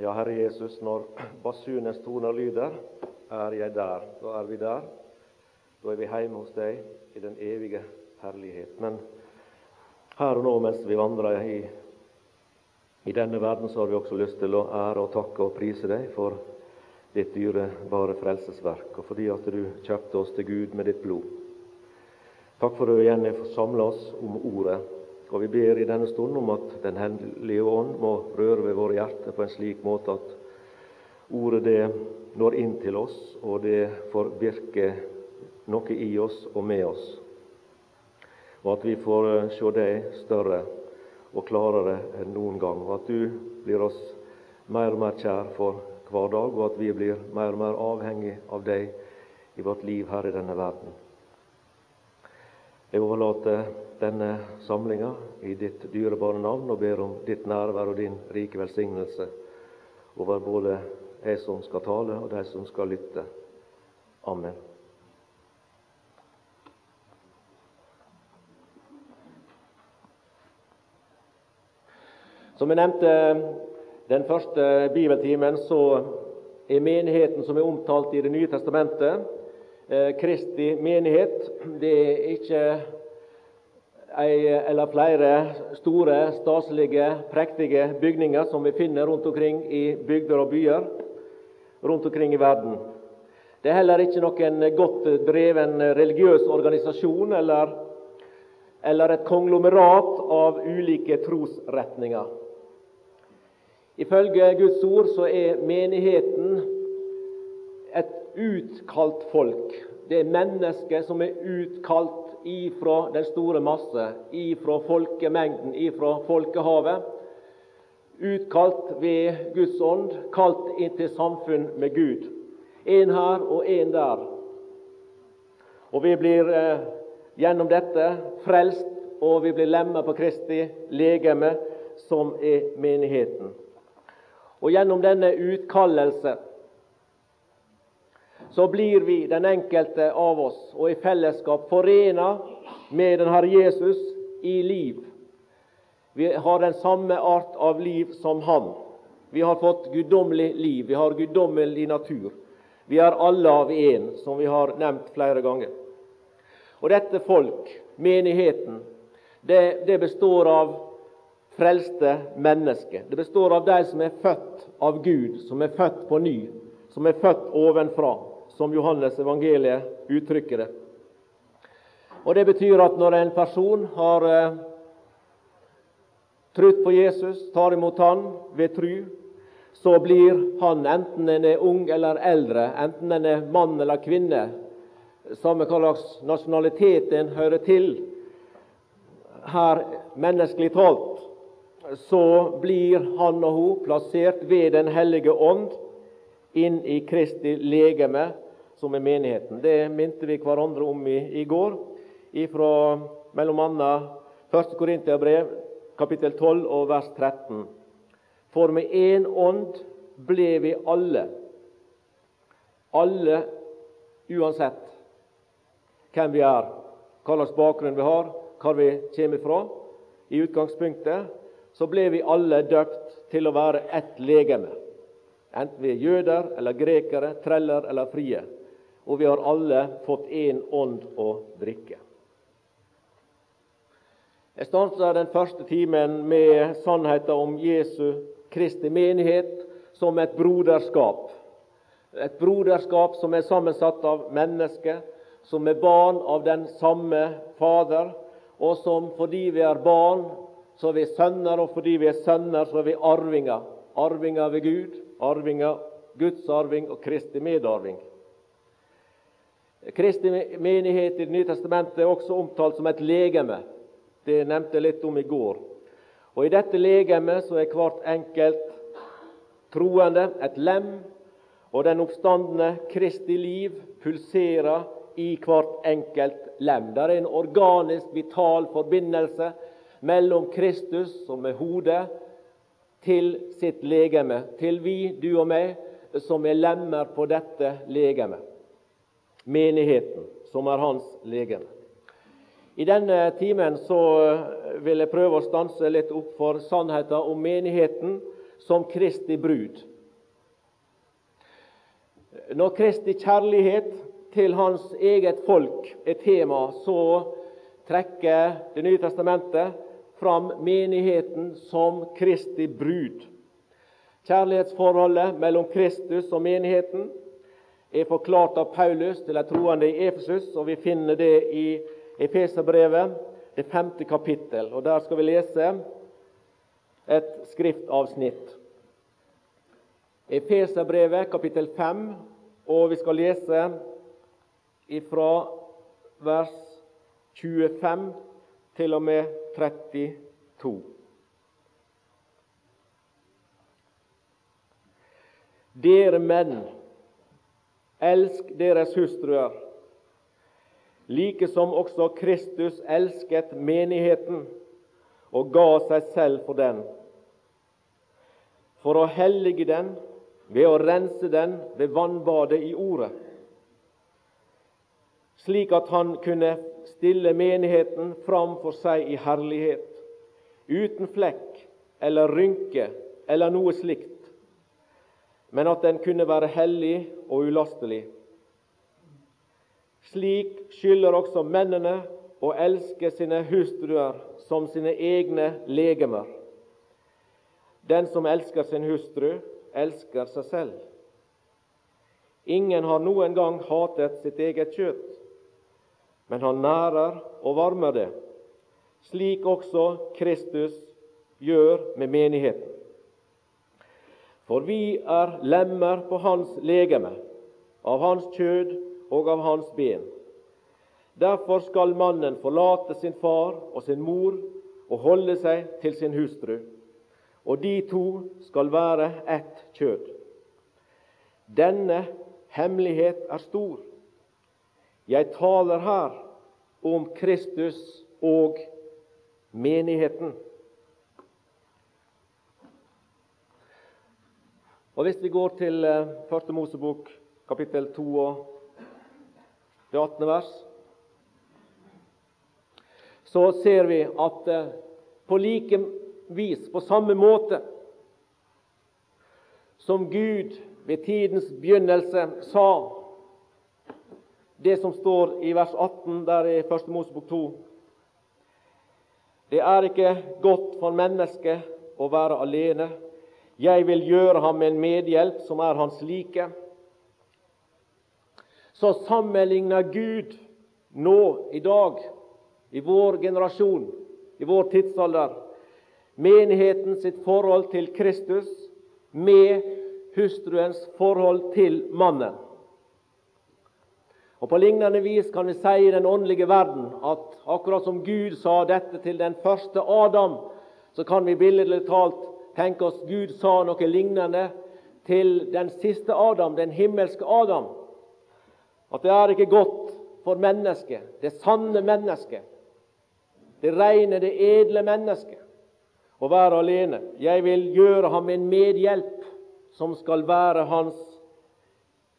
Ja, Herre Jesus, når basunens toner lyder, er jeg der. Da er vi der. Da er vi hjemme hos deg i den evige herlighet. Men her og nå, mens vi vandrer i, i denne verden, så har vi også lyst til å ære og takke og prise deg for ditt dyrebare frelsesverk, og fordi at du kjøpte oss til Gud med ditt blod. Takk for at du igjen har samla oss om Ordet. Og vi ber i denne stund om at Den hellige ånd må røre ved våre hjerter på en slik måte at ordet det når inn til oss, og det får virke noe i oss og med oss. Og at vi får eh, se deg større og klarere enn noen gang. Og at du blir oss mer og mer kjær for hver dag, og at vi blir mer og mer avhengig av deg i vårt liv her i denne verden. Jeg overlater denne samlinga i ditt dyrebare navn og ber om ditt nærvær og din rike velsignelse over både jeg som skal tale, og de som skal lytte. Amen. Som jeg nevnte den første bibeltimen, så er menigheten som er omtalt i Det nye testamentet, Eh, Kristi menighet. Det er ikke ei eller flere store, staselige, prektige bygninger som vi finner rundt omkring i bygder og byer rundt omkring i verden. Det er heller ikke noen godt dreven religiøs organisasjon eller, eller et konglomerat av ulike trosretninger. Ifølge Guds ord så er menigheten et utkalt folk. Det er mennesker som er utkalt ifra den store masse, ifra folkemengden, ifra folkehavet. Utkalt ved Guds ånd, kalt inn til samfunn med Gud. En her og en der. Og vi blir eh, gjennom dette frelst, og vi blir lemmer på Kristi legeme, som er menigheten. Og gjennom denne utkallelse så blir vi, den enkelte av oss, og i fellesskap forena med den Herre Jesus i liv. Vi har den samme art av liv som Han. Vi har fått guddommelig liv, vi har guddommelig natur. Vi er alle av én, som vi har nevnt flere ganger. Og dette folk, menigheten, det, det består av frelste mennesker. Det består av de som er født av Gud, som er født på ny, som er født ovenfra som Johannes evangeliet uttrykker det. Og Det betyr at når en person har eh, på Jesus, tar imot han ved tru, så blir han, enten en er ung eller eldre, enten en er mann eller kvinne, samme hva slags nasjonalitet en hører til, her menneskelig talt, så blir han og hun plassert ved Den hellige ånd inn i Kristi legeme som er menigheten. Det minte vi hverandre om i, i går, ifra bl.a. 1. Korinterbrev, kapittel 12 og vers 13. For med én ånd ble vi alle, alle uansett hvem vi er, hva slags bakgrunn vi har, hvor vi kommer fra, i utgangspunktet, så ble vi alle døpt til å være ett legeme. Enten vi er jøder eller grekere, treller eller frie og vi har alle fått én ånd å drikke. Jeg starta den første timen med sannheten om Jesu Kristi menighet som et broderskap. Et broderskap som er sammensatt av mennesker som er barn av den samme Fader, og som fordi vi er barn, så er vi sønner, og fordi vi er sønner, så er vi arvinger. Arvinger ved Gud, arvinger, Guds arving og Kristi medarving. Kristi menighet i Det nye testamentet er også omtalt som et legeme. Det nevnte jeg litt om i går. Og I dette legemet så er hvert enkelt troende et lem, og den oppstandende Kristi liv pulserer i hvert enkelt lem. Det er en organisk, vital forbindelse mellom Kristus, som er hodet, til sitt legeme, til vi, du og meg, som er lemmer på dette legemet menigheten, som er hans legeme. I denne timen så vil jeg prøve å stanse litt opp for sannheten om menigheten som Kristi brud. Når Kristi kjærlighet til hans eget folk er tema, så trekker Det nye testamentet fram menigheten som Kristi brud. Kjærlighetsforholdet mellom Kristus og menigheten er forklart av Paulus til de troende i Efesus, og vi finner det i Efeserbrevet, det femte kapittel. Og Der skal vi lese et skriftavsnitt. Efeserbrevet, kapittel 5, og vi skal lese ifra vers 25 til og med 32. Dere menn, elsk deres hustruer, like som også Kristus elsket menigheten og ga seg selv for den, for å hellige den ved å rense den ved vannbadet i Ordet, slik at han kunne stille menigheten fram for seg i herlighet, uten flekk eller rynke eller noe slikt men at den kunne være hellig og ulastelig. Slik skylder også mennene å elske sine hustruer som sine egne legemer. Den som elsker sin hustru, elsker seg selv. Ingen har noen gang hatet sitt eget kjøtt, men han nærer og varmer det, slik også Kristus gjør med menigheten. For vi er lemmer på hans legeme, av hans kjød og av hans ben. Derfor skal mannen forlate sin far og sin mor og holde seg til sin hustru, og de to skal være ett kjød. Denne hemmelighet er stor. Jeg taler her om Kristus og menigheten. Og Hvis vi går til eh, Første Mosebok, kapittel 2 og det 18. vers, så ser vi at eh, på like vis, på samme måte som Gud ved tidens begynnelse sa det som står i vers 18 der i Første Mosebok 2 Det er ikke godt for mennesket å være alene. Jeg vil gjøre ham en medhjelp som er hans like. Så sammenligner Gud nå i dag, i vår generasjon, i vår tidsalder, menigheten sitt forhold til Kristus med hustruens forhold til mannen. Og På lignende vis kan vi si i den åndelige verden at akkurat som Gud sa dette til den første Adam, så kan vi billedlig talt Tenk oss Gud sa noe lignende til den siste Adam, den himmelske Adam. At det er ikke godt for mennesket, det sanne mennesket, det rene, det edle mennesket, å være alene. Jeg vil gjøre ham en medhjelp som skal være hans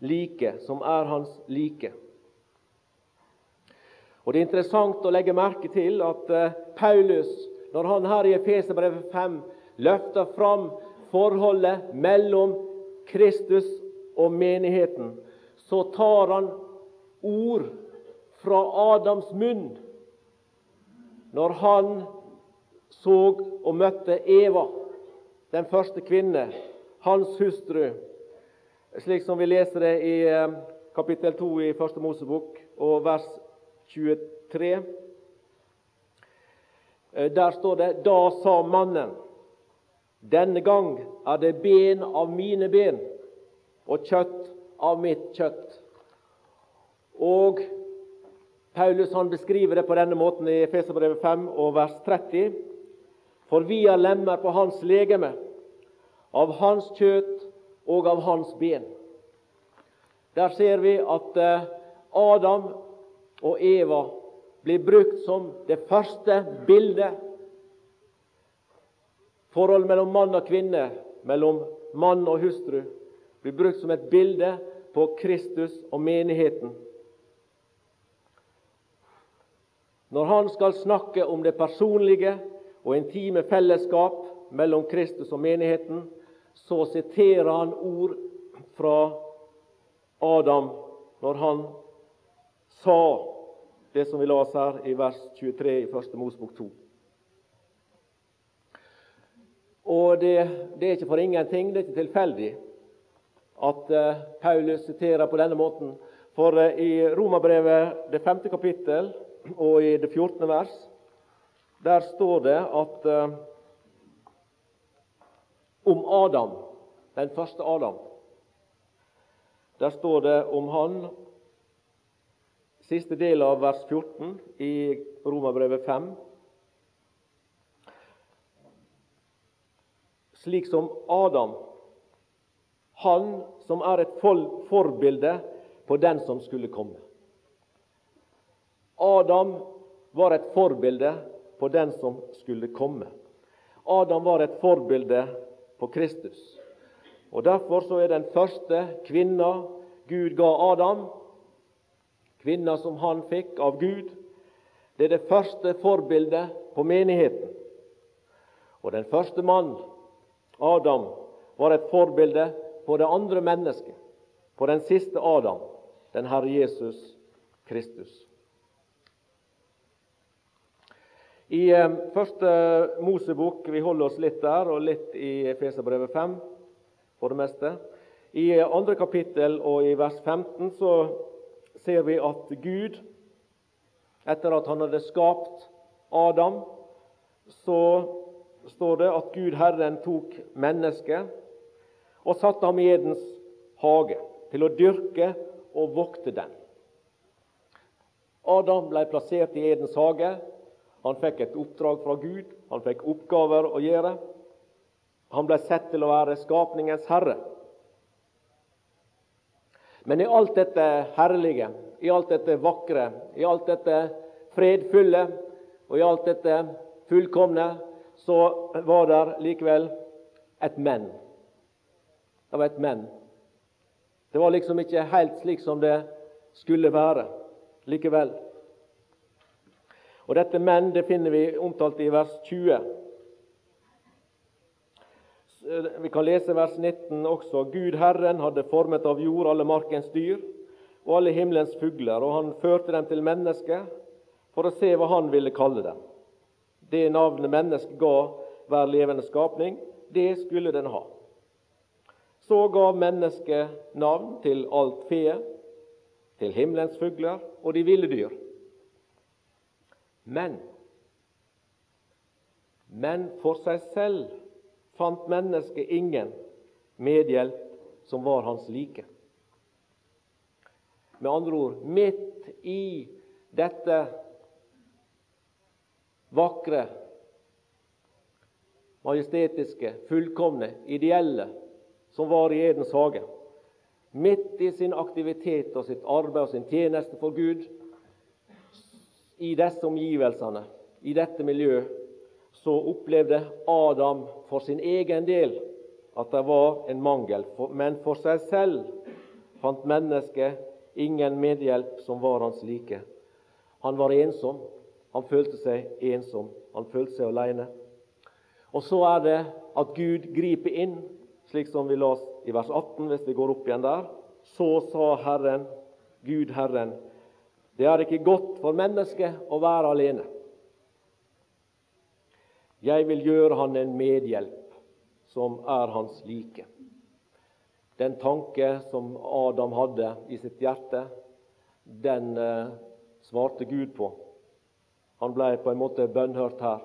like, som er hans like. Og Det er interessant å legge merke til at eh, Paulus, når han her i Efeserbrevet 5 løfter fram forholdet mellom Kristus og menigheten, så tar han ord fra Adams munn når han så og møtte Eva, den første kvinne, hans hustru, slik som vi leser det i eh, kapittel 2 i Første Mosebok og vers 23. Eh, der står det Da sa mannen denne gang er det ben av mine ben og kjøtt av mitt kjøtt. Og Paulus han beskriver det på denne måten i Efeserbrevet 5 og vers 30. For vi er lemmer på hans legeme, av hans kjøtt og av hans ben. Der ser vi at eh, Adam og Eva blir brukt som det første bildet Forholdet mellom mann og kvinne, mellom mann og hustru, blir brukt som et bilde på Kristus og menigheten. Når han skal snakke om det personlige og intime fellesskap mellom Kristus og menigheten, så siterer han ord fra Adam når han sa det som vi la oss her i vers 23 i 1. Mosbok 2. Og det, det, er ikke for ingenting, det er ikke tilfeldig at uh, Paulus siterer på denne måten. For uh, i Romerbrevet, det femte kapittel, og i det 14. vers, der står det at uh, om Adam, den første Adam Der står det om han Siste del av vers 14 i Romerbrevet 5. Slik som Adam, han som er et forbilde på den som skulle komme. Adam var et forbilde på den som skulle komme. Adam var et forbilde på Kristus. Og Derfor så er den første kvinna Gud ga Adam, kvinna som han fikk av Gud, det er det første forbildet på menigheten. Og den første mann, Adam, var et forbilde på det andre mennesket, på den siste Adam, den Herre Jesus Kristus. I eh, første Mosebok Vi holder oss litt der, og litt i Efeserbrevet 5 for det meste. I andre kapittel og i vers 15 så ser vi at Gud, etter at han hadde skapt Adam, så står det at Gud Herren tok mennesket og satte ham i Edens hage til å dyrke og vokte den. Adam ble plassert i Edens hage han fikk et oppdrag fra Gud, han fikk oppgaver å gjøre. Han ble sett til å være skapningens herre. Men i alt dette herlige, i alt dette vakre, i alt dette fredfulle og i alt dette fullkomne, så var det likevel et men. Det var et men. Det var liksom ikke helt slik som det skulle være likevel. Og Dette menn det finner vi omtalt i vers 20. Vi kan lese vers 19 også. Gud Herren hadde formet av jord alle markens dyr og alle himmelens fugler, og han førte dem til mennesket for å se hva han ville kalle dem. Det navnet mennesket ga hver levende skapning, det skulle den ha. Så ga mennesket navn til alt fe, til himmelens fugler og de ville dyr. Men men for seg selv fant mennesket ingen medhjelp som var hans like. Med andre ord midt i dette vakre, majestetiske, fullkomne, ideelle som var i Edens hage. Midt i sin aktivitet og sitt arbeid og sin tjeneste for Gud i disse omgivelsene, i dette miljøet, så opplevde Adam for sin egen del at det var en mangel. Men for seg selv fant mennesket ingen medhjelp som var hans like. Han var ensom. Han følte seg ensom. Han følte seg alene. Og så er det at Gud griper inn, slik som vi las i vers 18, hvis vi går opp igjen der. Så sa Herren, Gud Herren, det er ikke godt for mennesket å være alene. Jeg vil gjøre han en medhjelp som er hans like. Den tanke som Adam hadde i sitt hjerte, den eh, svarte Gud på. Han ble på en måte bønnhørt her.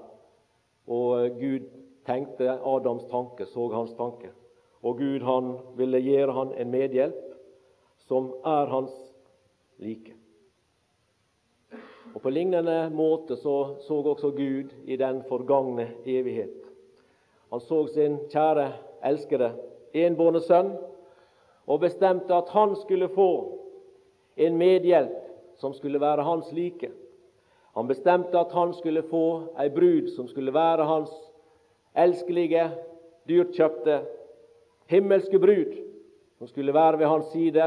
Og eh, Gud tenkte Adams tanke, så hans tanke. Og Gud han ville gjøre han en medhjelp som er hans like. Og På lignende måte så, så også Gud i den forgangne evighet. Han så sin kjære, elskede, enbårne sønn og bestemte at han skulle få en medhjelp som skulle være hans like. Han bestemte at han skulle få ei brud som skulle være hans elskelige, dyrkjøpte, himmelske brud, som skulle være ved hans side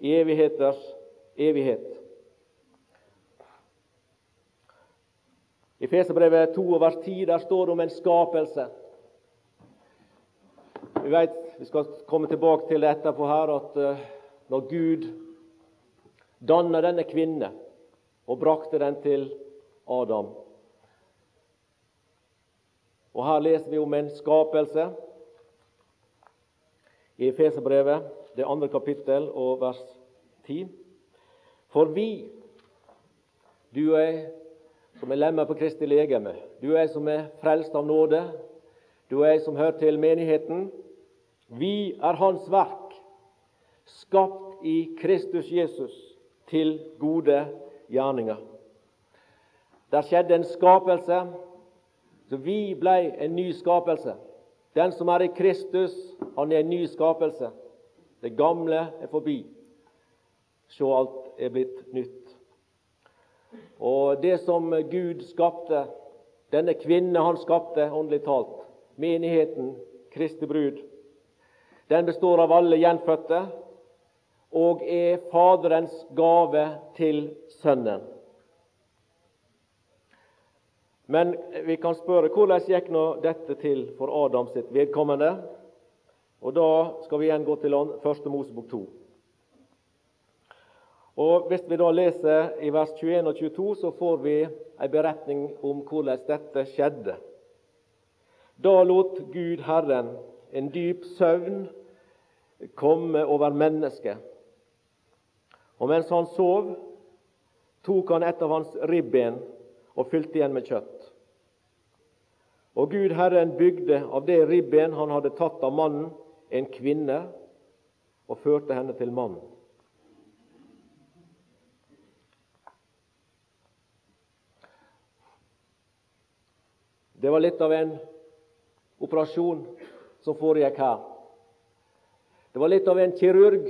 i evigheters evighet. I Feserbrevet 2 vers 10 der står det om en skapelse. Vi vet, vi skal komme tilbake til det etterpå her, at uh, når Gud danna denne kvinne og brakte den til Adam. Og Her leser vi om en skapelse i Efeserbrevet, det andre kapittel og vers 10. For vi, du jeg som er lemmer på Kristi legeme, du jeg som er frelst av nåde, du jeg som hører til menigheten, vi er Hans verk, skapt i Kristus Jesus til gode gjerninger. Der skjedde en skapelse, så vi ble en ny skapelse. Den som er i Kristus, han er en ny skapelse. Det gamle er forbi. Se, alt er blitt nytt. Og det som Gud skapte, denne kvinne han skapte, åndelig talt, menigheten, Kristi brud, den består av alle gjenfødte og er Faderens gave til Sønnen. Men vi kan spørre hvordan gikk nå dette til for Adam sitt vedkommende? Og Da skal vi igjen gå til første Mosebok 2. Og Hvis vi da leser i vers 21 og 22, så får vi en beretning om hvordan dette skjedde. Da lot Gud Herren en dyp søvn komme over mennesket. Og mens han sov, tok han et av hans ribben og fylte igjen med kjøtt. Og Gud Herren bygde av det ribben han hadde tatt av mannen, en kvinne, og førte henne til mannen. Det var litt av en operasjon som foregikk her. Det var litt av en kirurg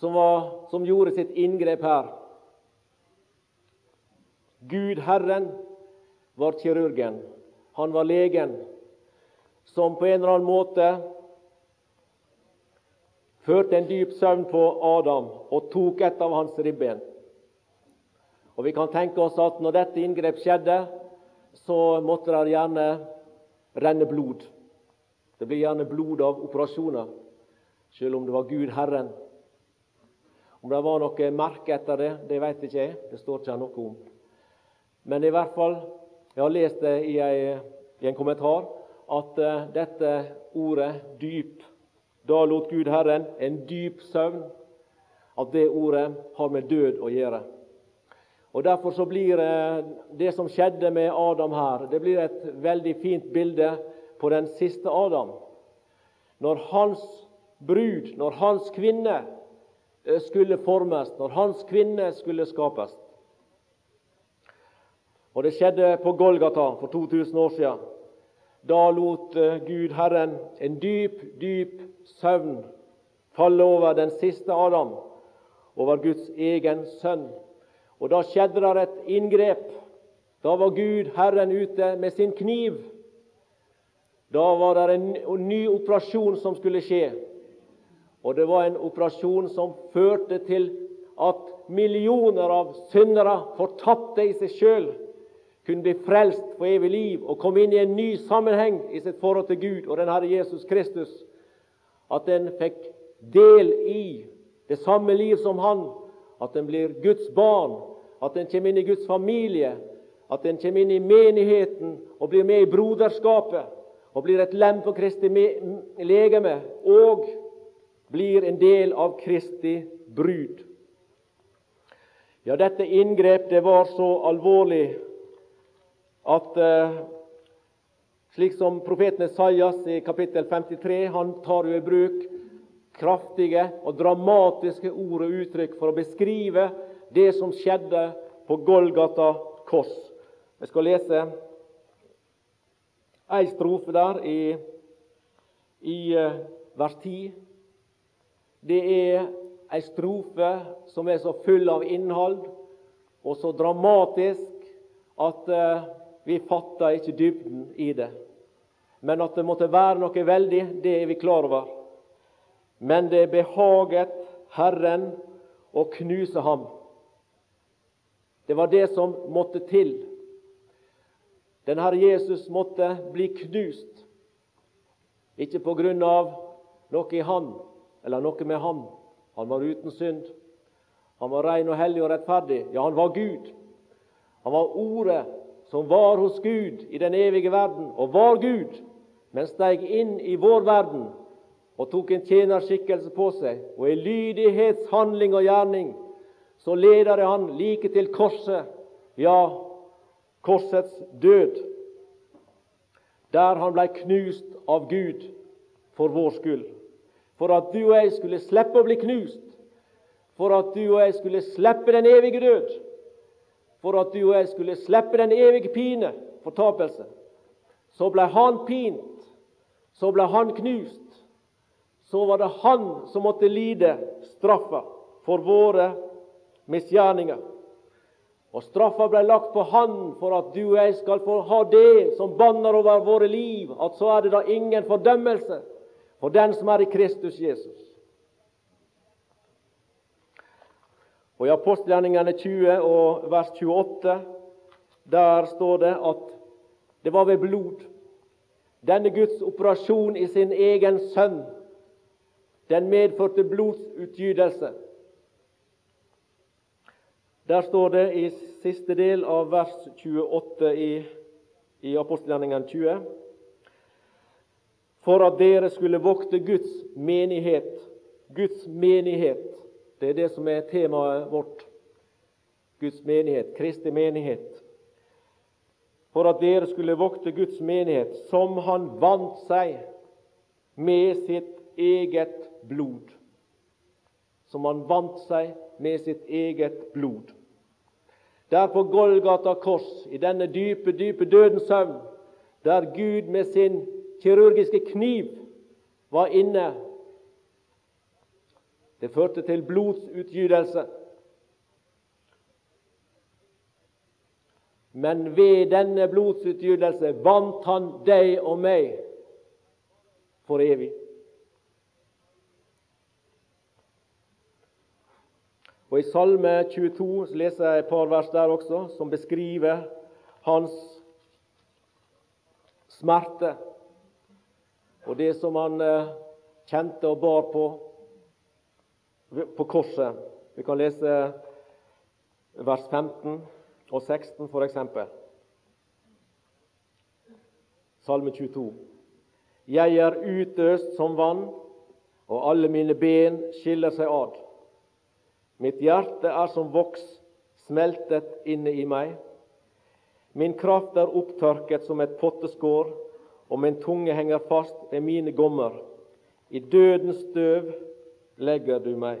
som, var, som gjorde sitt inngrep her. Gud Herren var kirurgen. Han var legen som på en eller annen måte førte en dyp søvn på Adam og tok et av hans ribben. Og Vi kan tenke oss at når dette inngrep skjedde, så måtte det gjerne renne blod. Det blir gjerne blod av operasjoner, selv om det var Gud Herren om det var noe merke etter det, det vet ikke jeg. Det står ikke noe om. Men i hvert fall, jeg har lest det i, ei, i en kommentar, at uh, dette ordet 'dyp' Da lot Gud Herren en dyp søvn. At det ordet har med død å gjøre. Og Derfor så blir uh, det som skjedde med Adam her, det blir et veldig fint bilde på den siste Adam. Når hans brud, når hans kvinne, Eh, skulle formes, når hans kvinne skulle skapes. Og Det skjedde på Golgata for 2000 år siden. Da lot eh, Gud Herren en dyp, dyp søvn falle over den siste Adam, over Guds egen sønn. Og Da skjedde det et inngrep. Da var Gud Herren ute med sin kniv. Da var det en ny operasjon som skulle skje. Og det var en operasjon som førte til at millioner av syndere, fortapte i seg sjøl, kunne bli frelst for evig liv og komme inn i en ny sammenheng i sitt forhold til Gud og den Herre Jesus Kristus. At en fikk del i det samme liv som han. At en blir Guds barn, at en kommer inn i Guds familie, at en kommer inn i menigheten og blir med i broderskapet og blir et lem på Kristi legeme. og blir en del av Kristi brud. Ja, dette inngrep det var så alvorlig at eh, slik som profeten Esaias i kapittel 53 han tar jo i bruk kraftige og dramatiske ord og uttrykk for å beskrive det som skjedde på Golgata kors. Jeg skal lese ei strofe der i, i eh, vers 10 det er ei strofe som er så full av innhold og så dramatisk at uh, vi fatter ikke dybden i det. Men at det måtte være noe veldig, det er vi klar over. Men det behaget Herren å knuse ham. Det var det som måtte til. Den Herre Jesus måtte bli knust, ikke på grunn av noe i Han, eller noe med ham, Han var uten synd. Han var ren og hellig og rettferdig. Ja, han var Gud. Han var Ordet som var hos Gud i den evige verden, og var Gud, men steg inn i vår verden og tok en tjenerskikkelse på seg. Og i lydighetshandling og gjerning så leder han like til korset, ja, korsets død, der han blei knust av Gud for vår skyld. For at du og jeg skulle slippe å bli knust, for at du og jeg skulle slippe den evige død, for at du og jeg skulle slippe den evige pine, fortapelse. Så ble han pint, så ble han knust. Så var det han som måtte lide straffa for våre misgjerninger. Og straffa ble lagt på Han for at du og jeg skal få ha det som banner over våre liv, at så er det da ingen fordømmelse for den som er i Kristus Jesus. Og I apostelgjerningene 20 og vers 28 der står det at det var ved blod. Denne Guds operasjon i sin egen sønn, den medførte blodsutgytelse. Der står det i siste del av vers 28 i, i apostelgjerningen 20 for at dere skulle vokte Guds menighet. Guds menighet, det er det som er temaet vårt. Guds menighet, Kristi menighet. For at dere skulle vokte Guds menighet, som Han vant seg med sitt eget blod. Som Han vant seg med sitt eget blod. Der på Golgata kors, i denne dype, dype dødens søvn, der Gud med sin kirurgiske kniv var inne. Det førte til blodsutgytelse. Men ved denne blodsutgytelse vant han deg og meg for evig. Og I Salme 22 leser jeg et par vers der også, som beskriver hans smerte og det som han eh, kjente og bar på på korset. Vi kan lese vers 15 og 16 f.eks. Salme 22. Jeg er utøst som vann, og alle mine ben skiller seg ad. Mitt hjerte er som voks smeltet inne i meg. Min kraft er opptørket som et potteskår, og min tunge henger fast ved mine gommer. I dødens støv legger du meg.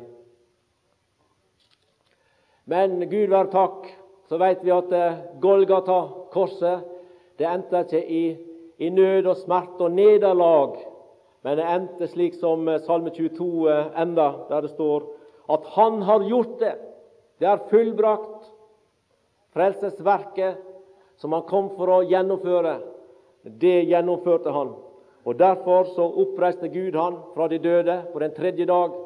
Men Gud være takk, så vet vi at eh, Golgata, korset, det endte ikke i, i nød og smerte og nederlag, men det endte slik som eh, Salme 22 eh, enda, der det står at han har gjort det. Det er fullbrakt. Frelsesverket som han kom for å gjennomføre, det gjennomførte han. Og Derfor så oppreiste Gud han fra de døde på den tredje dag,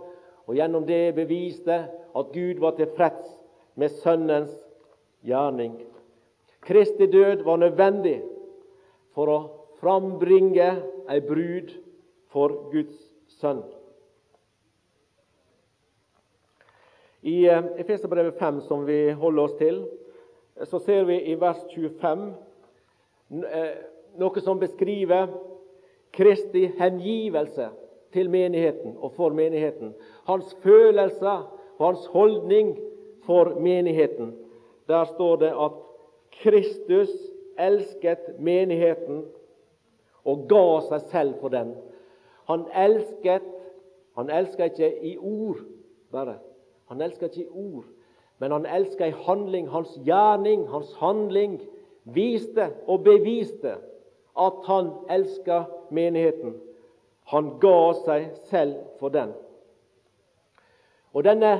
og gjennom det beviste at Gud var tilfreds med Sønnens gjerning. Kristi død var nødvendig for å frambringe ei brud for Guds sønn. I eh, Efeserbrevet 5, som vi holder oss til, så ser vi i vers 25 eh, noe som beskriver Kristi hengivelse til menigheten og for menigheten. Hans følelser og hans holdning for menigheten. Der står det at Kristus elsket menigheten og ga seg selv for den. Han elsket Han elsket ikke i ord bare, han elsket ikke i ord, men han elsket i handling. Hans gjerning, hans handling, viste og beviste at han elsket menigheten. Han ga seg selv for den. Og denne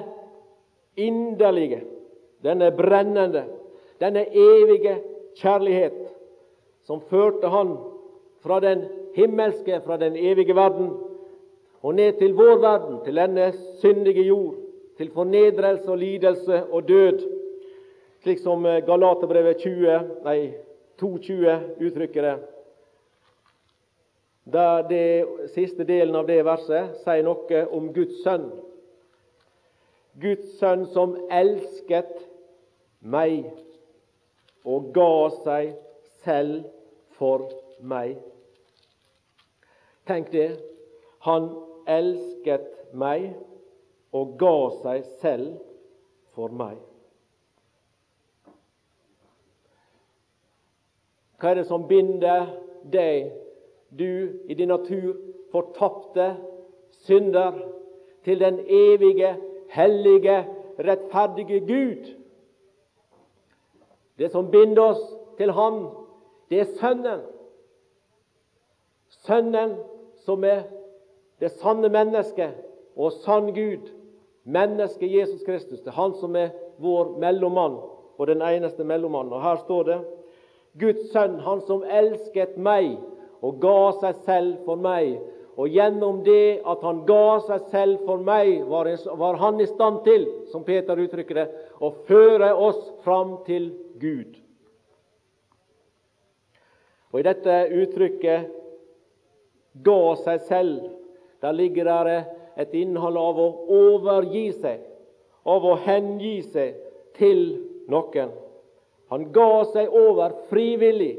inderlige, denne brennende, denne evige kjærlighet som førte han fra den himmelske, fra den evige verden, og ned til vår verden, til denne syndige jord, til fornedrelse og lidelse og død, slik som Galaterbrevet 20, nei, 2.20 uttrykker det. Der det siste delen av det verset sier noe om Guds sønn. Guds sønn som elsket meg og ga seg selv for meg. Tenk det. Han elsket meg og ga seg selv for meg. Hva er det som binder deg, du i din natur fortapte synder, til den evige, hellige, rettferdige Gud? Det som binder oss til Ham, det er Sønnen. Sønnen som er det sanne mennesket og sann Gud. Mennesket Jesus Kristus. Det er Han som er vår mellommann og den eneste mellommannen. Og Her står det Guds sønn, han som elsket meg og ga seg selv for meg. Og gjennom det at han ga seg selv for meg, var, han i stand til, som Peter uttrykker det, å føre oss fram til Gud. Og I dette uttrykket 'ga seg selv' der ligger det et innhold av å overgi seg, av å hengi seg til noen. Han ga seg over frivillig.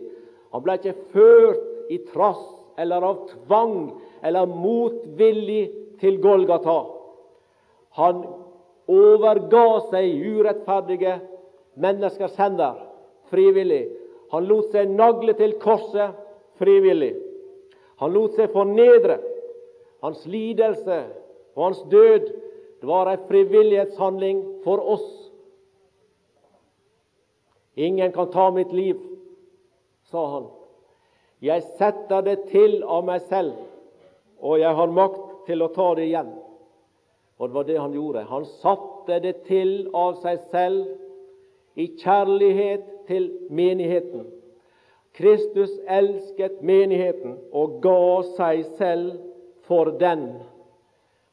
Han ble ikke ført i trass eller av tvang eller motvillig til Golgata. Han overga seg urettferdige menneskers hender frivillig. Han lot seg nagle til korset frivillig. Han lot seg fornedre. Hans lidelse og hans død det var en frivillighetshandling for oss Ingen kan ta mitt liv, sa han. Jeg setter det til av meg selv, og jeg har makt til å ta det igjen. Og det var det han gjorde. Han satte det til av seg selv i kjærlighet til menigheten. Kristus elsket menigheten og ga seg selv for den.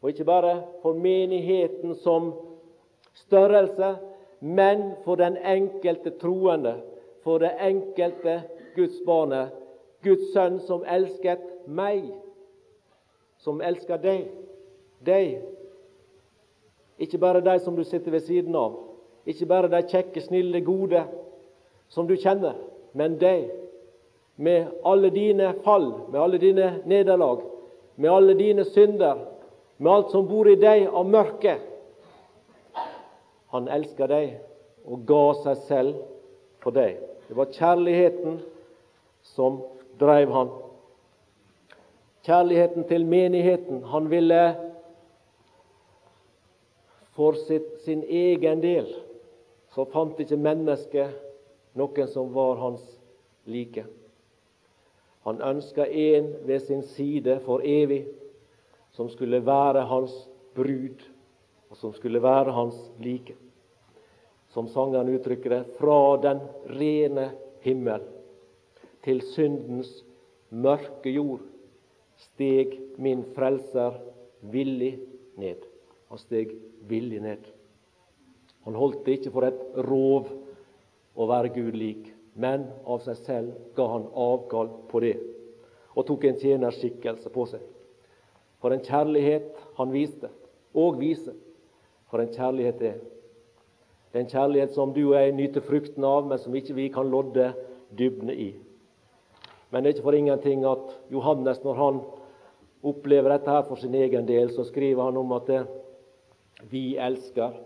Og ikke bare for menigheten som størrelse, men for den enkelte troende, for det enkelte Guds barnet, Guds sønn som elsket meg, som elsker deg. Deg. Ikke bare de som du sitter ved siden av, ikke bare de kjekke, snille, gode som du kjenner, men deg. Med alle dine fall, med alle dine nederlag, med alle dine synder, med alt som bor i deg av mørke han elsker deg og ga seg selv for deg. Det var kjærligheten som drev han. Kjærligheten til menigheten. Han ville for sitt, sin egen del så fant ikke mennesket noen som var hans like. Han ønska en ved sin side for evig, som skulle være hans brud og som skulle være hans like. Som sangeren uttrykker det fra den rene himmel til syndens mørke jord steg min frelser villig ned. Han steg villig ned. Han holdt det ikke for et rov å være Gud lik, men av seg selv ga han avkall på det og tok en tjenerskikkelse på seg. For en kjærlighet han viste, og viser, for en kjærlighet det er. Det er en kjærlighet som du og jeg nyter frukten av, men som ikke vi kan lodde dybden i. Men det er ikke for ingenting at Johannes, når han opplever dette her for sin egen del, så skriver han om at det, vi elsker,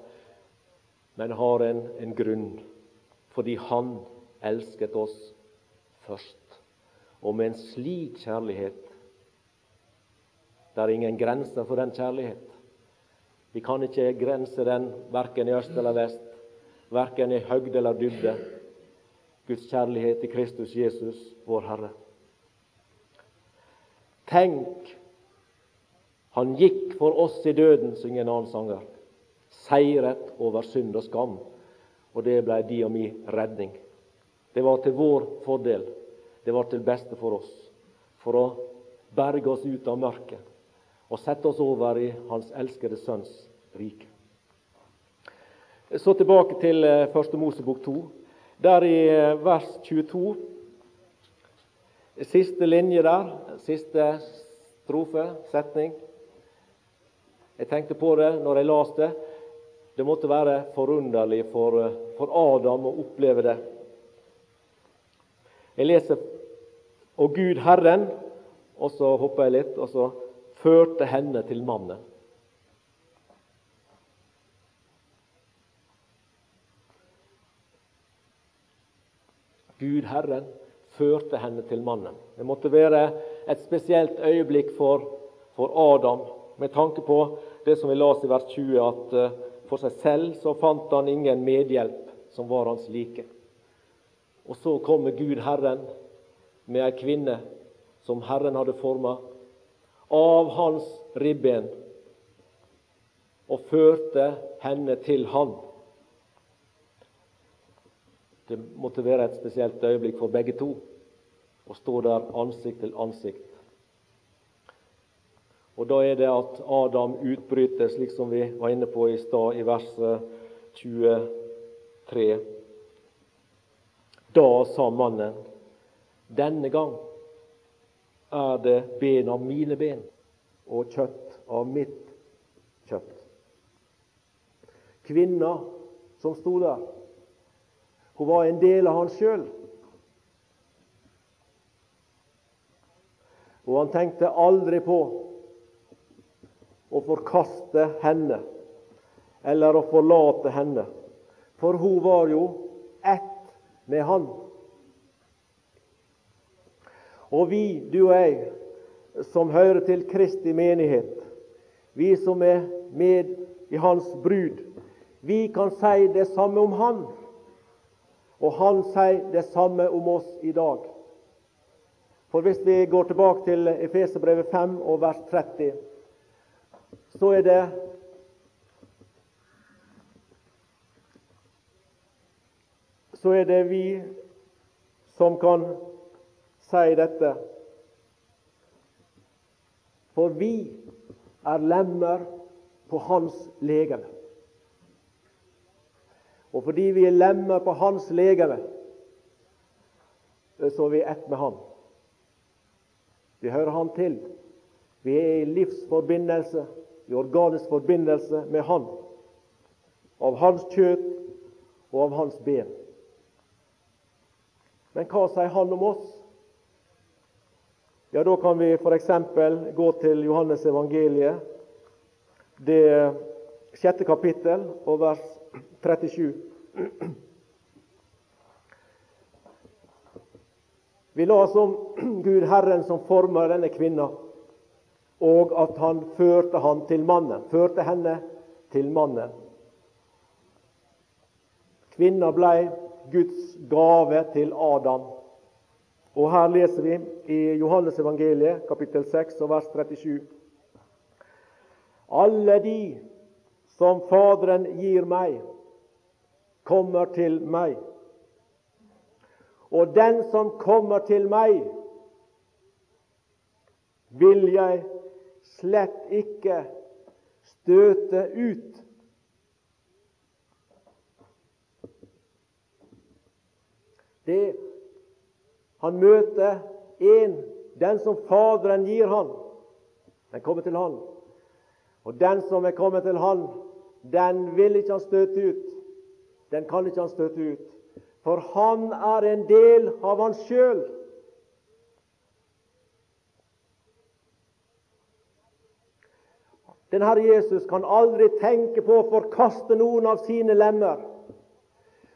men har en, en grunn. Fordi han elsket oss først. Og med en slik kjærlighet Det er ingen grenser for den kjærlighet. Vi kan ikke grense den verken i øst eller vest, verken i høgde eller dybde. Guds kjærlighet i Kristus Jesus, vår Herre. Tenk, han gikk for oss i døden, synger en annen sanger. Seiret over synd og skam. Og det ble de og mi redning. Det var til vår fordel. Det var til beste for oss. For å berge oss ut av mørket og sette oss over i Hans elskede Sønns rike. Så tilbake til eh, Første Mosebok 2. Der i eh, vers 22, siste linje der, siste strofe, setning. Jeg tenkte på det når jeg las det. Det måtte være forunderlig for, for Adam å oppleve det. Jeg leser Og Gud Herren, og så hopper jeg litt, og så førte henne til mannen. Gud Herren førte henne til mannen. Det måtte være et spesielt øyeblikk for, for Adam med tanke på det som vi las i vers 20, at uh, for seg selv så fant han ingen medhjelp som var hans like. Og så kommer Gud Herren med ei kvinne som Herren hadde forma, av hans ribben, og førte henne til Han. Det måtte være et spesielt øyeblikk for begge to å stå der ansikt til ansikt. Og Da er det at Adam utbryter, slik som vi var inne på i stad, i verset 23. Da sa mannen, denne gang er det ben av mine ben og kjøtt av mitt kjøtt. Kvinna som sto der, hun var en del av han sjøl. Og han tenkte aldri på å forkaste henne eller å forlate henne, for hun var jo ett med han. Og vi, du og jeg, som hører til Kristi menighet, vi som er med i Hans brud, vi kan si det samme om Han. Og han sier det samme om oss i dag. For hvis vi går tilbake til Efeserbrevet 5 og vers 30, så er det Så er det vi som kan si dette. For vi er lemmer på hans legeme. Og fordi vi er lemmer på hans legeme, så er vi ett med han. Vi hører han til. Vi er i livsforbindelse, i organisk forbindelse med han. Av hans kjøtt og av hans ben. Men hva sier han om oss? Ja, Da kan vi f.eks. gå til Johannes evangeliet, det sjette kapittel og vers 37. Vi oss om Gud Herren som forma denne kvinna, og at han førte han til mannen, førte henne til mannen. Kvinna blei Guds gave til Adam. Og Her leser vi i Johannes evangeliet, kapittel 6, vers 37. Alle de som Faderen gir meg, kommer til meg. Og den som kommer til meg, vil jeg slett ikke støte ut. Det Han møter en, den som Faderen gir han. Den kommer til han. Og den som er kommet til han, den vil ikke han støte ut. Den kan ikke han støte ut. For han er en del av han sjøl. Den Herre Jesus kan aldri tenke på å forkaste noen av sine lemmer.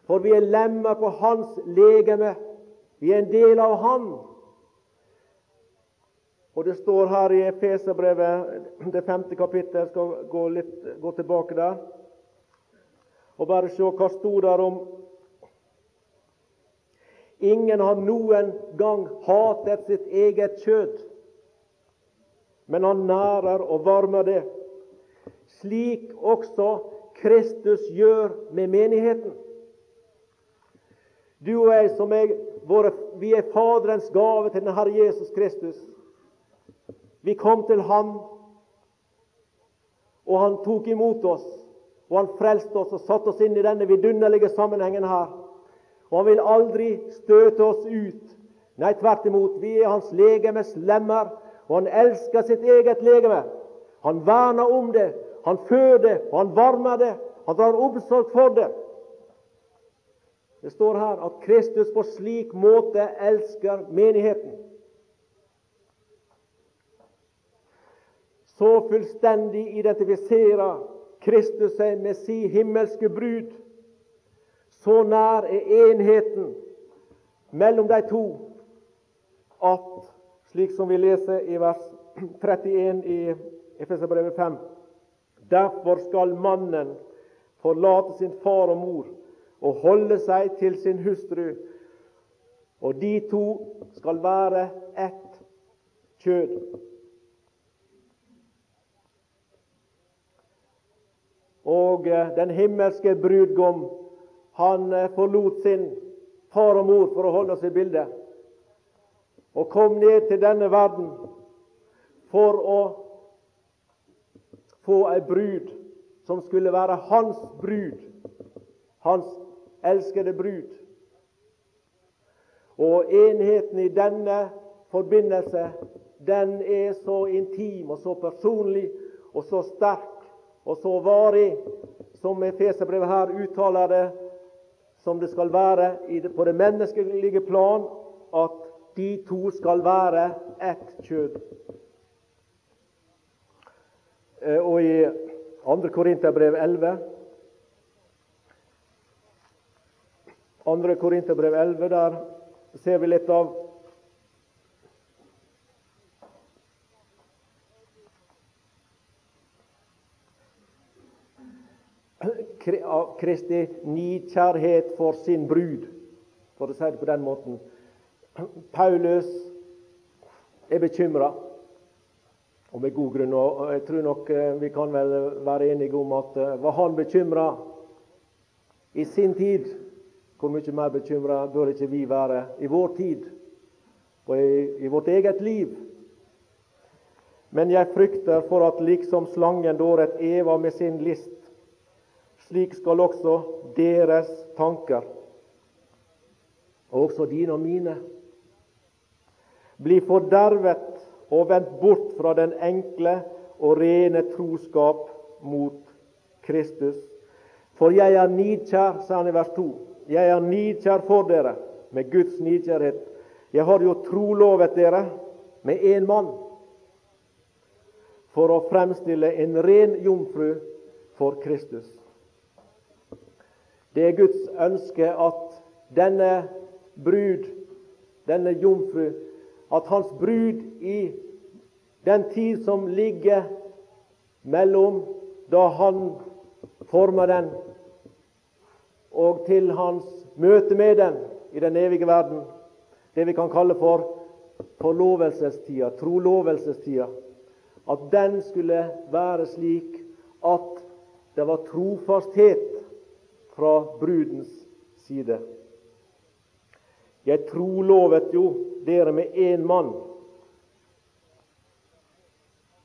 For vi er lemmer på hans legeme. Vi er en del av han. Og Det står her i Efeserbrevet, det femte kapittel, skal gå, litt, gå tilbake der, og bare se hva sto der om Ingen har noen gang hatet sitt eget kjød, men han nærer og varmer det, slik også Kristus gjør med menigheten. Du og jeg som er våre, vi er Faderens gave til den Herre Jesus Kristus. Vi kom til ham, og Han tok imot oss. Og Han frelste oss og satte oss inn i denne vidunderlige sammenhengen her. Og Han vil aldri støte oss ut. Nei, tvert imot. Vi er Hans legemes lemmer, og Han elsker sitt eget legeme. Han verner om det, han føder og han varmer det, Han drar omsorg for det. Det står her at Kristus på slik måte elsker menigheten. Så fullstendig identifiserer Kristus seg med si himmelske brud. Så nær er enheten mellom de to at, slik som vi leser i vers 31 i Efeserbrevet 5, derfor skal mannen forlate sin far og mor og holde seg til sin hustru, og de to skal være ett kjød. Og eh, den himmelske brudgom, han eh, forlot sin far og mor, for å holde oss i bildet, og kom ned til denne verden for å få ei brud som skulle være hans brud, hans elskede brud. Og enheten i denne forbindelse, den er så intim og så personlig og så sterk og så varig som Efeserbrevet her uttaler det, som det skal være på det menneskelige plan, at de to skal være ett kjød. Eh, og i 2. Korinterbrev 11 2. Korinterbrev 11, der ser vi litt av Kristi nikjærhet for sin brud, for å si det på den måten. Paulus er bekymra, og med god grunn. og Jeg tror nok eh, vi kan vel være enige om at eh, var han bekymra i sin tid hvor mye mer bekymra bør ikke vi være i vår tid og i, i vårt eget liv? Men jeg frykter for at liksom slangen dåret Eva med sin list, slik skal også deres tanker, og også dine og mine, bli fordervet og vendt bort fra den enkle og rene troskap mot Kristus. For jeg er nidkjær, sa han i vers 2. Jeg er nidkjær for dere med Guds nidkjærhet. Jeg har jo trolovet dere med én mann for å fremstille en ren jomfru for Kristus. Det er Guds ønske at denne brud, denne jomfru, at hans brud i den tid som ligger mellom da han former den og til hans møte med den i den evige verden. Det vi kan kalle for forlovelsestida, trolovelsestida. At den skulle være slik at det var trofasthet fra brudens side. Jeg trolovet jo dere med én mann,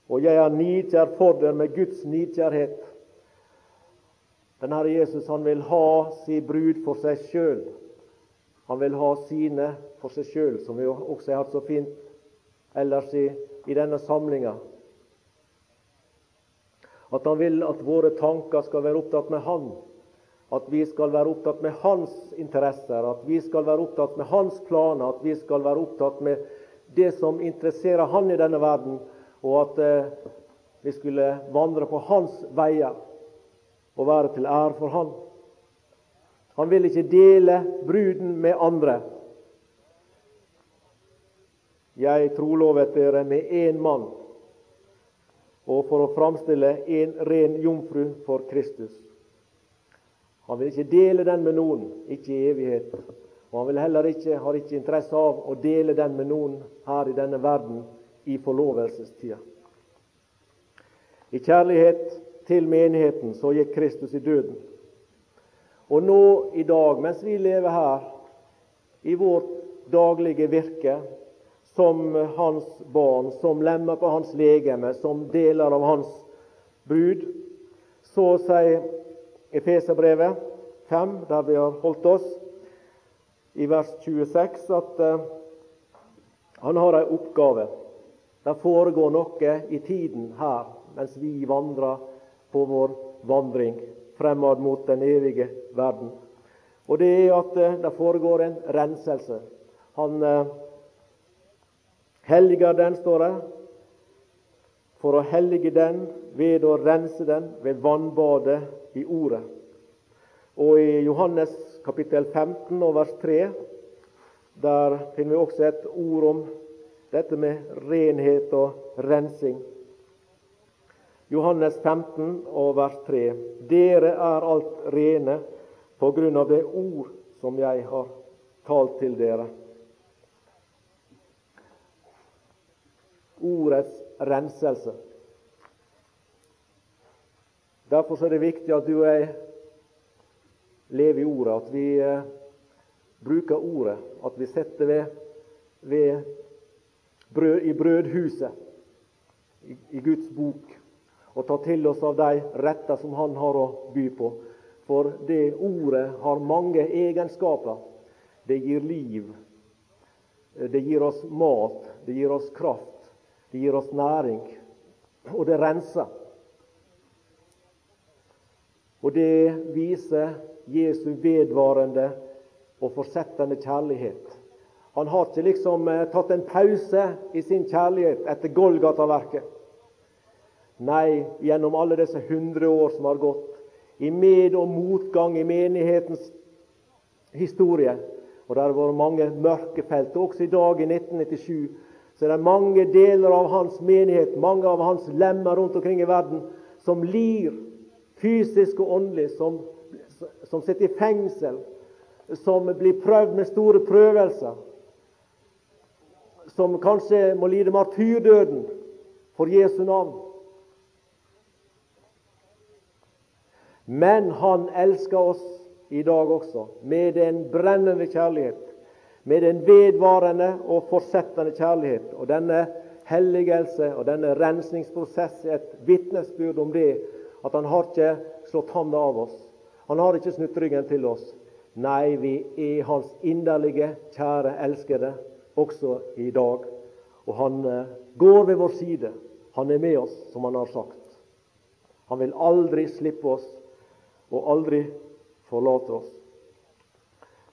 og jeg er nidkjær for dere med Guds nidkjærhet. Den Herre Jesus han vil ha sin brud for seg sjøl. Han vil ha sine for seg sjøl, som vi også har hatt så fint ellers i, i denne samlinga. At han vil at våre tanker skal være opptatt med Han. At vi skal være opptatt med Hans interesser, at vi skal være opptatt med Hans planer, at vi skal være opptatt med det som interesserer Han i denne verden, og at eh, vi skulle vandre på Hans veier og være til ære for Han. Han vil ikke dele bruden med andre. Jeg trolovet dere med én mann, og for å framstille en ren jomfru for Kristus. Han vil ikke dele den med noen, ikke i evighet. Og han vil heller ikke, har ikke interesse av å dele den med noen her i denne verden i forlovelsestida. I kjærlighet til menigheten, så gikk Kristus i døden. Og nå i dag, mens vi lever her, i vårt daglige virke som hans barn, som lemmer på hans legeme, som deler av hans brud, så sier Efeserbrevet 5, der vi har holdt oss, i vers 26, at uh, han har en oppgave. Det foregår noe i tiden her mens vi vandrer på vår vandring fremad mot den evige verden. Og det er at eh, det foregår en renselse. Han eh, helliger den, står det, for å hellige den ved å rense den ved vannbadet i Ordet. Og i Johannes kapittel 15 og vers 3 der finner vi også et ord om dette med renhet og rensing. Johannes 15 og vers 3. Dere er alt rene på grunn av det ord som jeg har talt til dere. Ordets renselse. Derfor er det viktig at du og jeg lever i Ordet, at vi eh, bruker Ordet, at vi setter ved, ved brød, i brødhuset i, i Guds bok og tar til oss av de retter som Han har å by på. For det ordet har mange egenskaper. Det gir liv. Det gir oss mat. Det gir oss kraft. Det gir oss næring. Og det renser. Og det viser Jesu vedvarende og forsettende kjærlighet. Han har ikke liksom eh, tatt en pause i sin kjærlighet etter Golgata-verket. Nei, gjennom alle disse hundre år som har gått, i med- og motgang i menighetens historie, og det har vært mange mørke felt, også i dag, i 1997, så er det mange deler av hans menighet, mange av hans lemmer rundt omkring i verden, som lir fysisk og åndelig, som, som sitter i fengsel, som blir prøvd med store prøvelser, som kanskje må lide martyrdøden for Jesu navn. Men han elsker oss i dag også med en brennende kjærlighet, med en vedvarende og fortsettende kjærlighet. Og denne helligelse og denne rensningsprosess er et vitnesbyrd om det at han har ikke slått hånda av oss. Han har ikke snudd ryggen til oss. Nei, vi er hans inderlige, kjære, elskede også i dag. Og han eh, går ved vår side. Han er med oss, som han har sagt. Han vil aldri slippe oss og aldri forlate oss.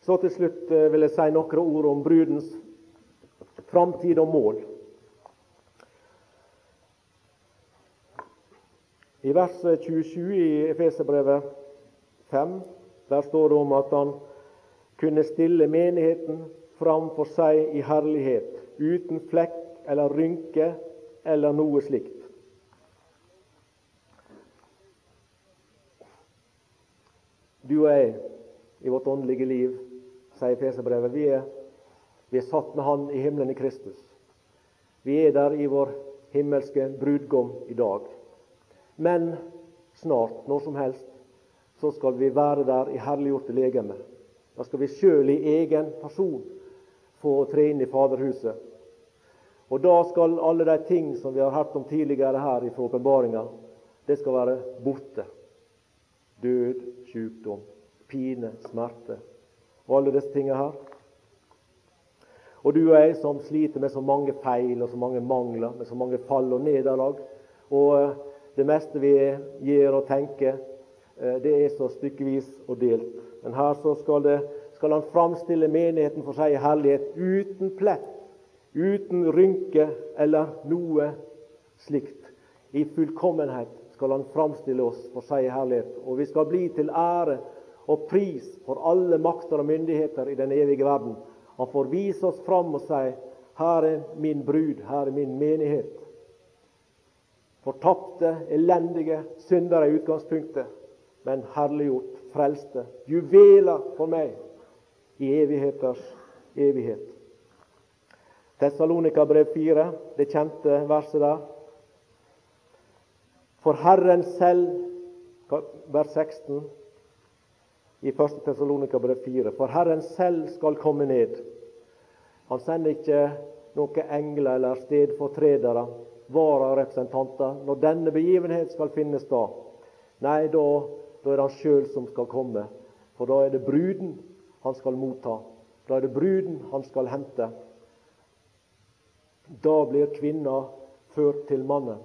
Så til slutt eh, vil jeg si noen ord om brudens framtid og mål. I vers 27 i Efeserbrevet 5 der står det om at han kunne stille menigheten fram for seg i herlighet, uten flekk eller rynke eller noe slikt. Du og jeg i vårt åndelige liv, sier Feserbrevet, vi er, vi er satt med Han i himmelen i Kristus. Vi er der i vår himmelske brudgom i dag. Men snart, når som helst, så skal vi være der i herliggjorte legeme. Da skal vi sjøl i egen person få tre inn i Faderhuset. Og da skal alle de ting som vi har hørt om tidligere her fra åpenbaringa, det skal være borte. Død, sykdom, pine, smerte og alle disse tingene her. Og du og jeg som sliter med så mange feil og så mange mangler, med så mange fall og nederlag, og eh, det meste vi gjør og tenker, Eh, det er så stykkevis og delt. Men her så skal, det, skal han framstille menigheten for seg i herlighet uten plett, uten rynke eller noe slikt. I fullkommenhet skal han framstille oss for seg i herlighet. Og vi skal bli til ære og pris for alle makter og myndigheter i den evige verden. Han får vise oss fram og si her er min brud, her er min menighet. Fortapte, elendige syndere i utgangspunktet men herliggjort, frelste. Juveler for meg i evigheters evighet. Tessalonika brev 4, det kjente verset der. For Herren selv, vers 16 i 1. Tessalonika brev 4, for Herren selv skal komme ned. Han sender ikke noen engler eller stedfortredere, vararepresentanter, når denne begivenhet skal finne sted. Nei, da da er det han sjøl som skal komme. For da er det bruden han skal motta. Da er det bruden han skal hente. Da blir kvinna ført til mannen.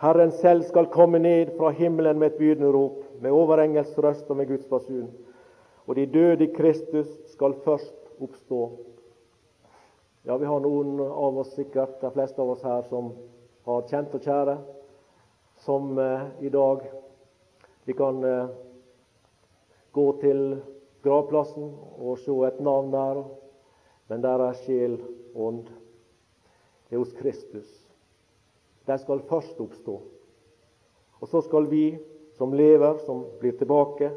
Herren selv skal komme ned fra himmelen med et bydende rop, med overengelsk røst og med Guds basun. Og de døde i Kristus skal først oppstå. Ja, vi har noen av oss, sikkert de fleste av oss her, som har kjent og kjære, som eh, i dag vi kan eh, gå til gravplassen og se et navn der, men der er sjel ånd. Det er hos Kristus. De skal først oppstå. Og så skal vi som lever, som blir tilbake,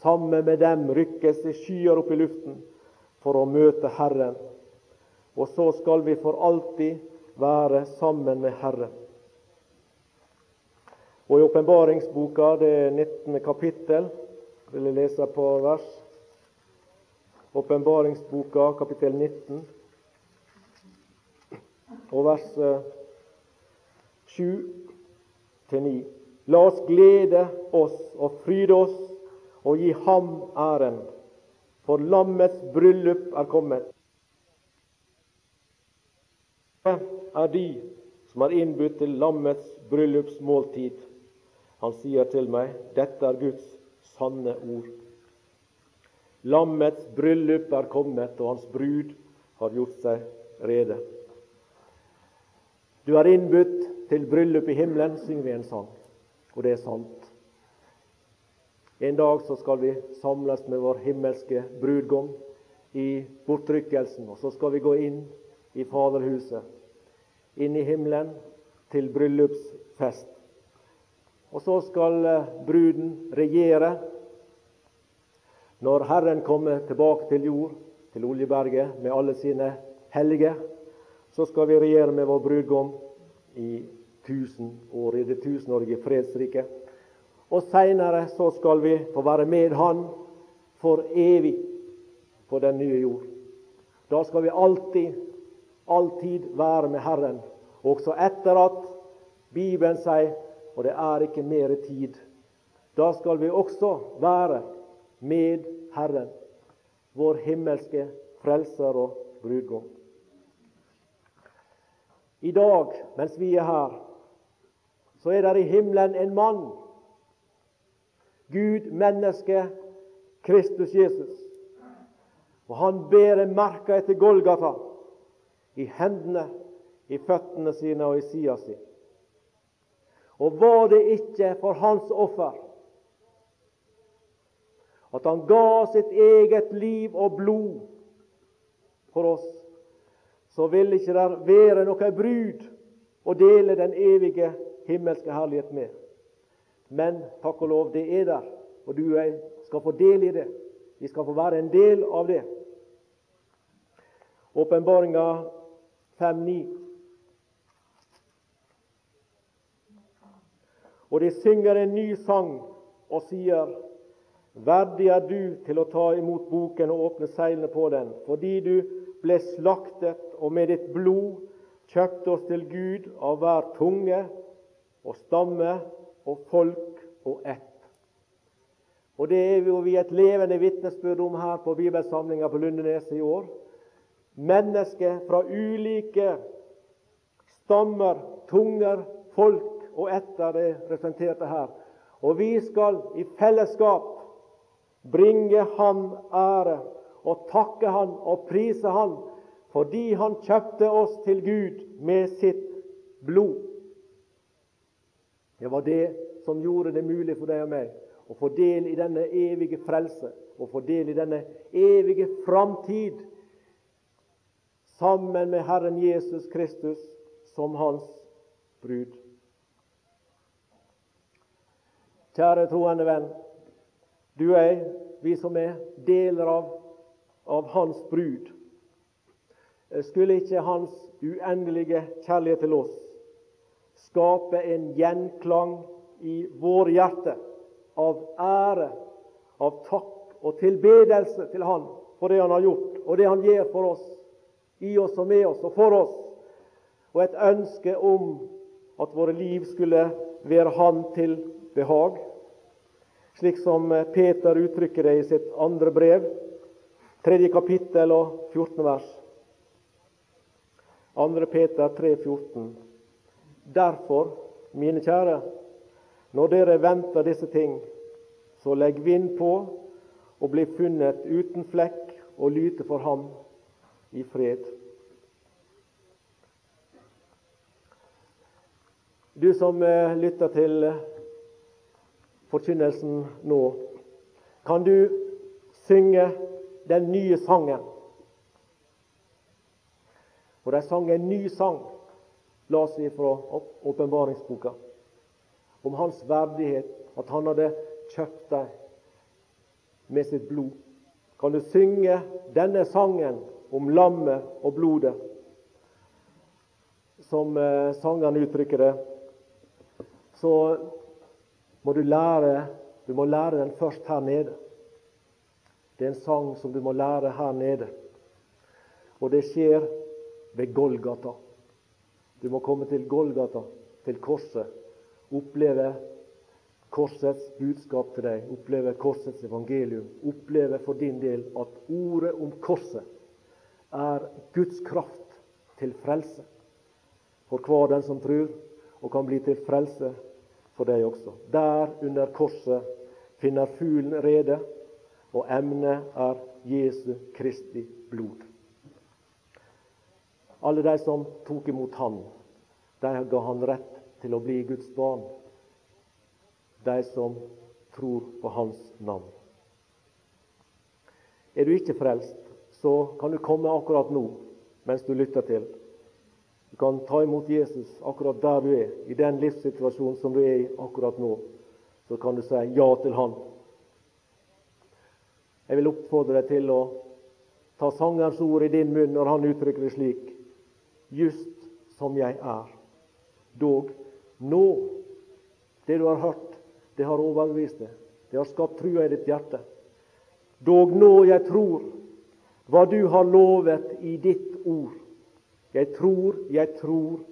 sammen med dem rykkes i skyer opp i luften for å møte Herren. Og så skal vi for alltid være sammen med Herren. Og I åpenbaringsboka, det 19. kapittel, vil jeg lese på vers. Åpenbaringsboka, kapittel 19, og vers 7-9. La oss glede oss og fryde oss og gi ham æren, for lammets bryllup er kommet. Er de som er innbudt til lammets bryllupsmåltid. Han sier til meg, dette er Guds sanne ord. Lammets bryllup er kommet, og hans brud har gjort seg rede. Du er innbudt til bryllup i himmelen, synger vi en sang, og det er sant. En dag så skal vi samles med vår himmelske brudgom i bortrykkelsen, og så skal vi gå inn i Faderhuset, inn i himmelen, til bryllupsfest. Og så skal eh, bruden regjere. Når Herren kommer tilbake til jord, til Oljeberget, med alle sine hellige, så skal vi regjere med vår brudgom i tusen år, i det tusenårige fredsriket. Og seinere så skal vi få være med Han for evig på den nye jord. Da skal vi alltid, alltid være med Herren, også etter at Bibelen sier og det er ikke mer tid. Da skal vi også være med Herren, vår himmelske frelser og brudgom. I dag, mens vi er her, så er det i himmelen en mann Gud, menneske, Kristus Jesus. Og han bærer merka etter Golgata i hendene, i føttene sine og i sida si. Og var det ikke for hans offer at han ga sitt eget liv og blod for oss, så ville ikke der være noe brud å dele den evige himmelske herlighet med. Men takk og lov, det er der, og du og jeg skal få del i det. Vi skal få være en del av det. Åpenbaringa 5.9. Og de synger en ny sang og sier Verdig er du til å ta imot boken og åpne seilene på den, fordi du ble slaktet og med ditt blod kjøpte oss til Gud av hver tunge og stamme og folk og ett. Og Det er jo vi et levende vitnesbyrd om her på bibelsamlinga på Lundenes i år. Mennesker fra ulike stammer, tunger, folk og etter det representerte her. Og vi skal i fellesskap bringe Han ære og takke Han og prise Han fordi Han kjøpte oss til Gud med sitt blod. Det var det som gjorde det mulig for deg og meg å få del i denne evige frelse, og få del i denne evige framtid sammen med Herren Jesus Kristus som hans brud. Kjære troende venn, du og jeg, vi som er deler av, av Hans brud, skulle ikke Hans uendelige kjærlighet til oss skape en gjenklang i våre hjerter av ære, av takk og tilbedelse til Han for det Han har gjort, og det Han gjør for oss, i oss og med oss og for oss, og et ønske om at våre liv skulle være Han til behag, slik som Peter uttrykker det i sitt andre brev, tredje kapittel og 14. vers. 2. Peter 3, 14. Derfor, mine kjære, når dere venter disse ting, så legg vind på og bli funnet uten flekk og lyte for ham i fred. Du som eh, lytter til forkynnelsen nå, kan du synge den nye sangen? Og de sang en ny sang, la oss si fra åpenbaringsboka, om hans verdighet, at han hadde kjøpt dem med sitt blod. Kan du synge denne sangen om lammet og blodet, som sangene sangeren uttrykker det, så må du lære du må lære den først her nede. Det er en sang som du må lære her nede. Og det skjer ved Golgata. Du må komme til Golgata, til korset. Oppleve korsets budskap til deg, oppleve korsets evangelium. Oppleve for din del at ordet om korset er Guds kraft til frelse for hver den som tror, og kan bli til frelse for deg også. Der under korset finner fuglen rede, og emnet er Jesu Kristi blod. Alle de som tok imot Han, de ga Han rett til å bli Guds barn. De som tror på Hans navn. Er du ikke frelst, så kan du komme akkurat nå mens du lytter til. Du kan ta imot Jesus akkurat der du er, i den livssituasjonen som du er i akkurat nå. Så kan du si ja til Han. Jeg vil oppfordre deg til å ta sangerens ord i din munn når han uttrykker det slik Just som jeg er. Dog nå. Det du har hørt, det har overbevist deg. Det har skapt trua i ditt hjerte. Dog nå jeg tror hva du har lovet i ditt ord. Jeg tror, jeg tror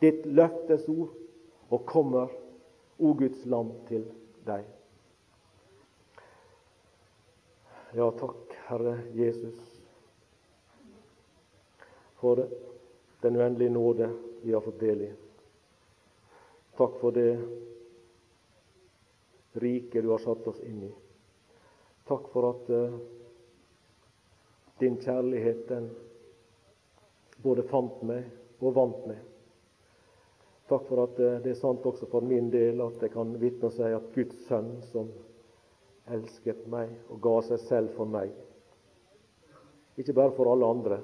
ditt løftes ord, og kommer, o Guds land, til deg. Ja, takk, Herre Jesus, for den uendelige nåde vi har fått del i. Takk for det riket du har satt oss inn i. Takk for at uh, din kjærlighet den både fant meg og vant meg. Takk for at uh, det er sant også for min del at jeg kan vitne og si at Guds sønn, som elsket meg og ga seg selv for meg Ikke bare for alle andre,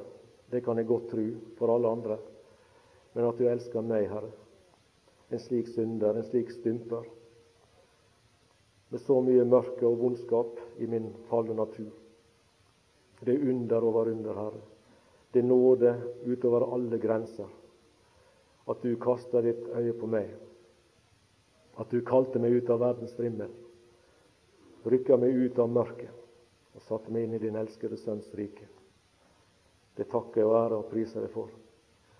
det kan jeg godt tro for alle andre. Men at du elsker meg, Herre. En slik synder, en slik stymper. Med så mye mørke og vondskap i min falne natur. Det er under over under, Herre. Det er nåde utover alle grenser. At du kasta ditt øye på meg. At du kalte meg ut av verdens vrimmel. Rykka meg ut av mørket og satte meg inn i din elskede Sønns rike. Det takker jeg og ære og priser deg for.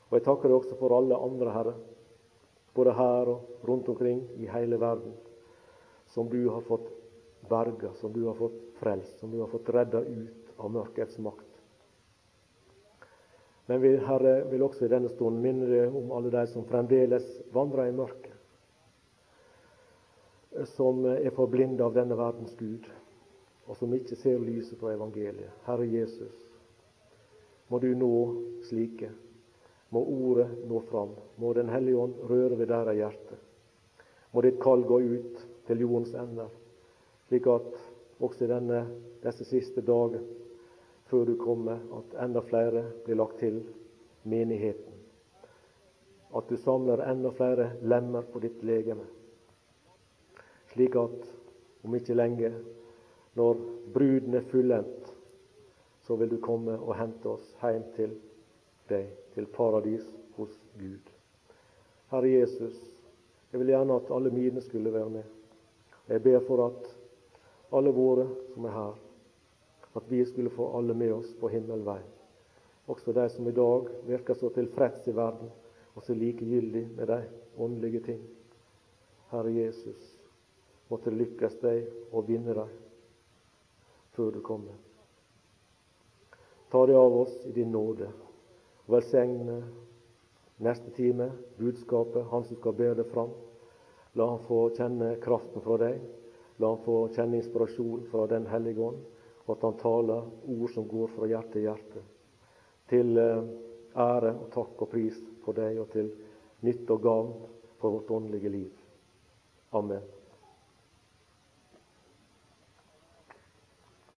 Og jeg takker deg også for alle andre, Herre, både her og rundt omkring i hele verden, som du har fått berga, som du har fått frelst, som du har fått redda ut av mørkets makt. Men vi, Herre, vil også i denne stunden minne deg om alle de som fremdeles vandrer i mørket, som er forblinda av denne verdens Gud, og som ikke ser lyset fra evangeliet. Herre Jesus, må du nå slike. Må Ordet nå fram. Må Den hellige ånd røre ved deres hjerte. Må ditt kall gå ut til jordens ender, slik at også i denne, disse siste dager før du kommer, at enda flere blir lagt til menigheten. At du samler enda flere lemmer på ditt legeme, slik at om ikke lenge, når bruden er fullendt, så vil du komme og hente oss hjem til deg, til paradis hos Gud. Herre Jesus, jeg vil gjerne at alle mine skulle være med. Jeg ber for at alle våre som er her, at vi skulle få alle med oss på himmelveien. Også de som i dag virker så tilfreds i verden, og så likegyldig med de åndelige ting. Herre Jesus, måtte det lykkes deg å vinne dem før du kommer. Ta det av oss i din nåde. Velsigne neste time budskapet, han som skal bære det fram. La han få kjenne kraften fra deg. La han få kjenne inspirasjon fra Den hellige ånd, og at han taler ord som går fra hjerte til hjerte. Til eh, ære og takk og pris for deg, og til nytte og gavn for vårt åndelige liv. Amen.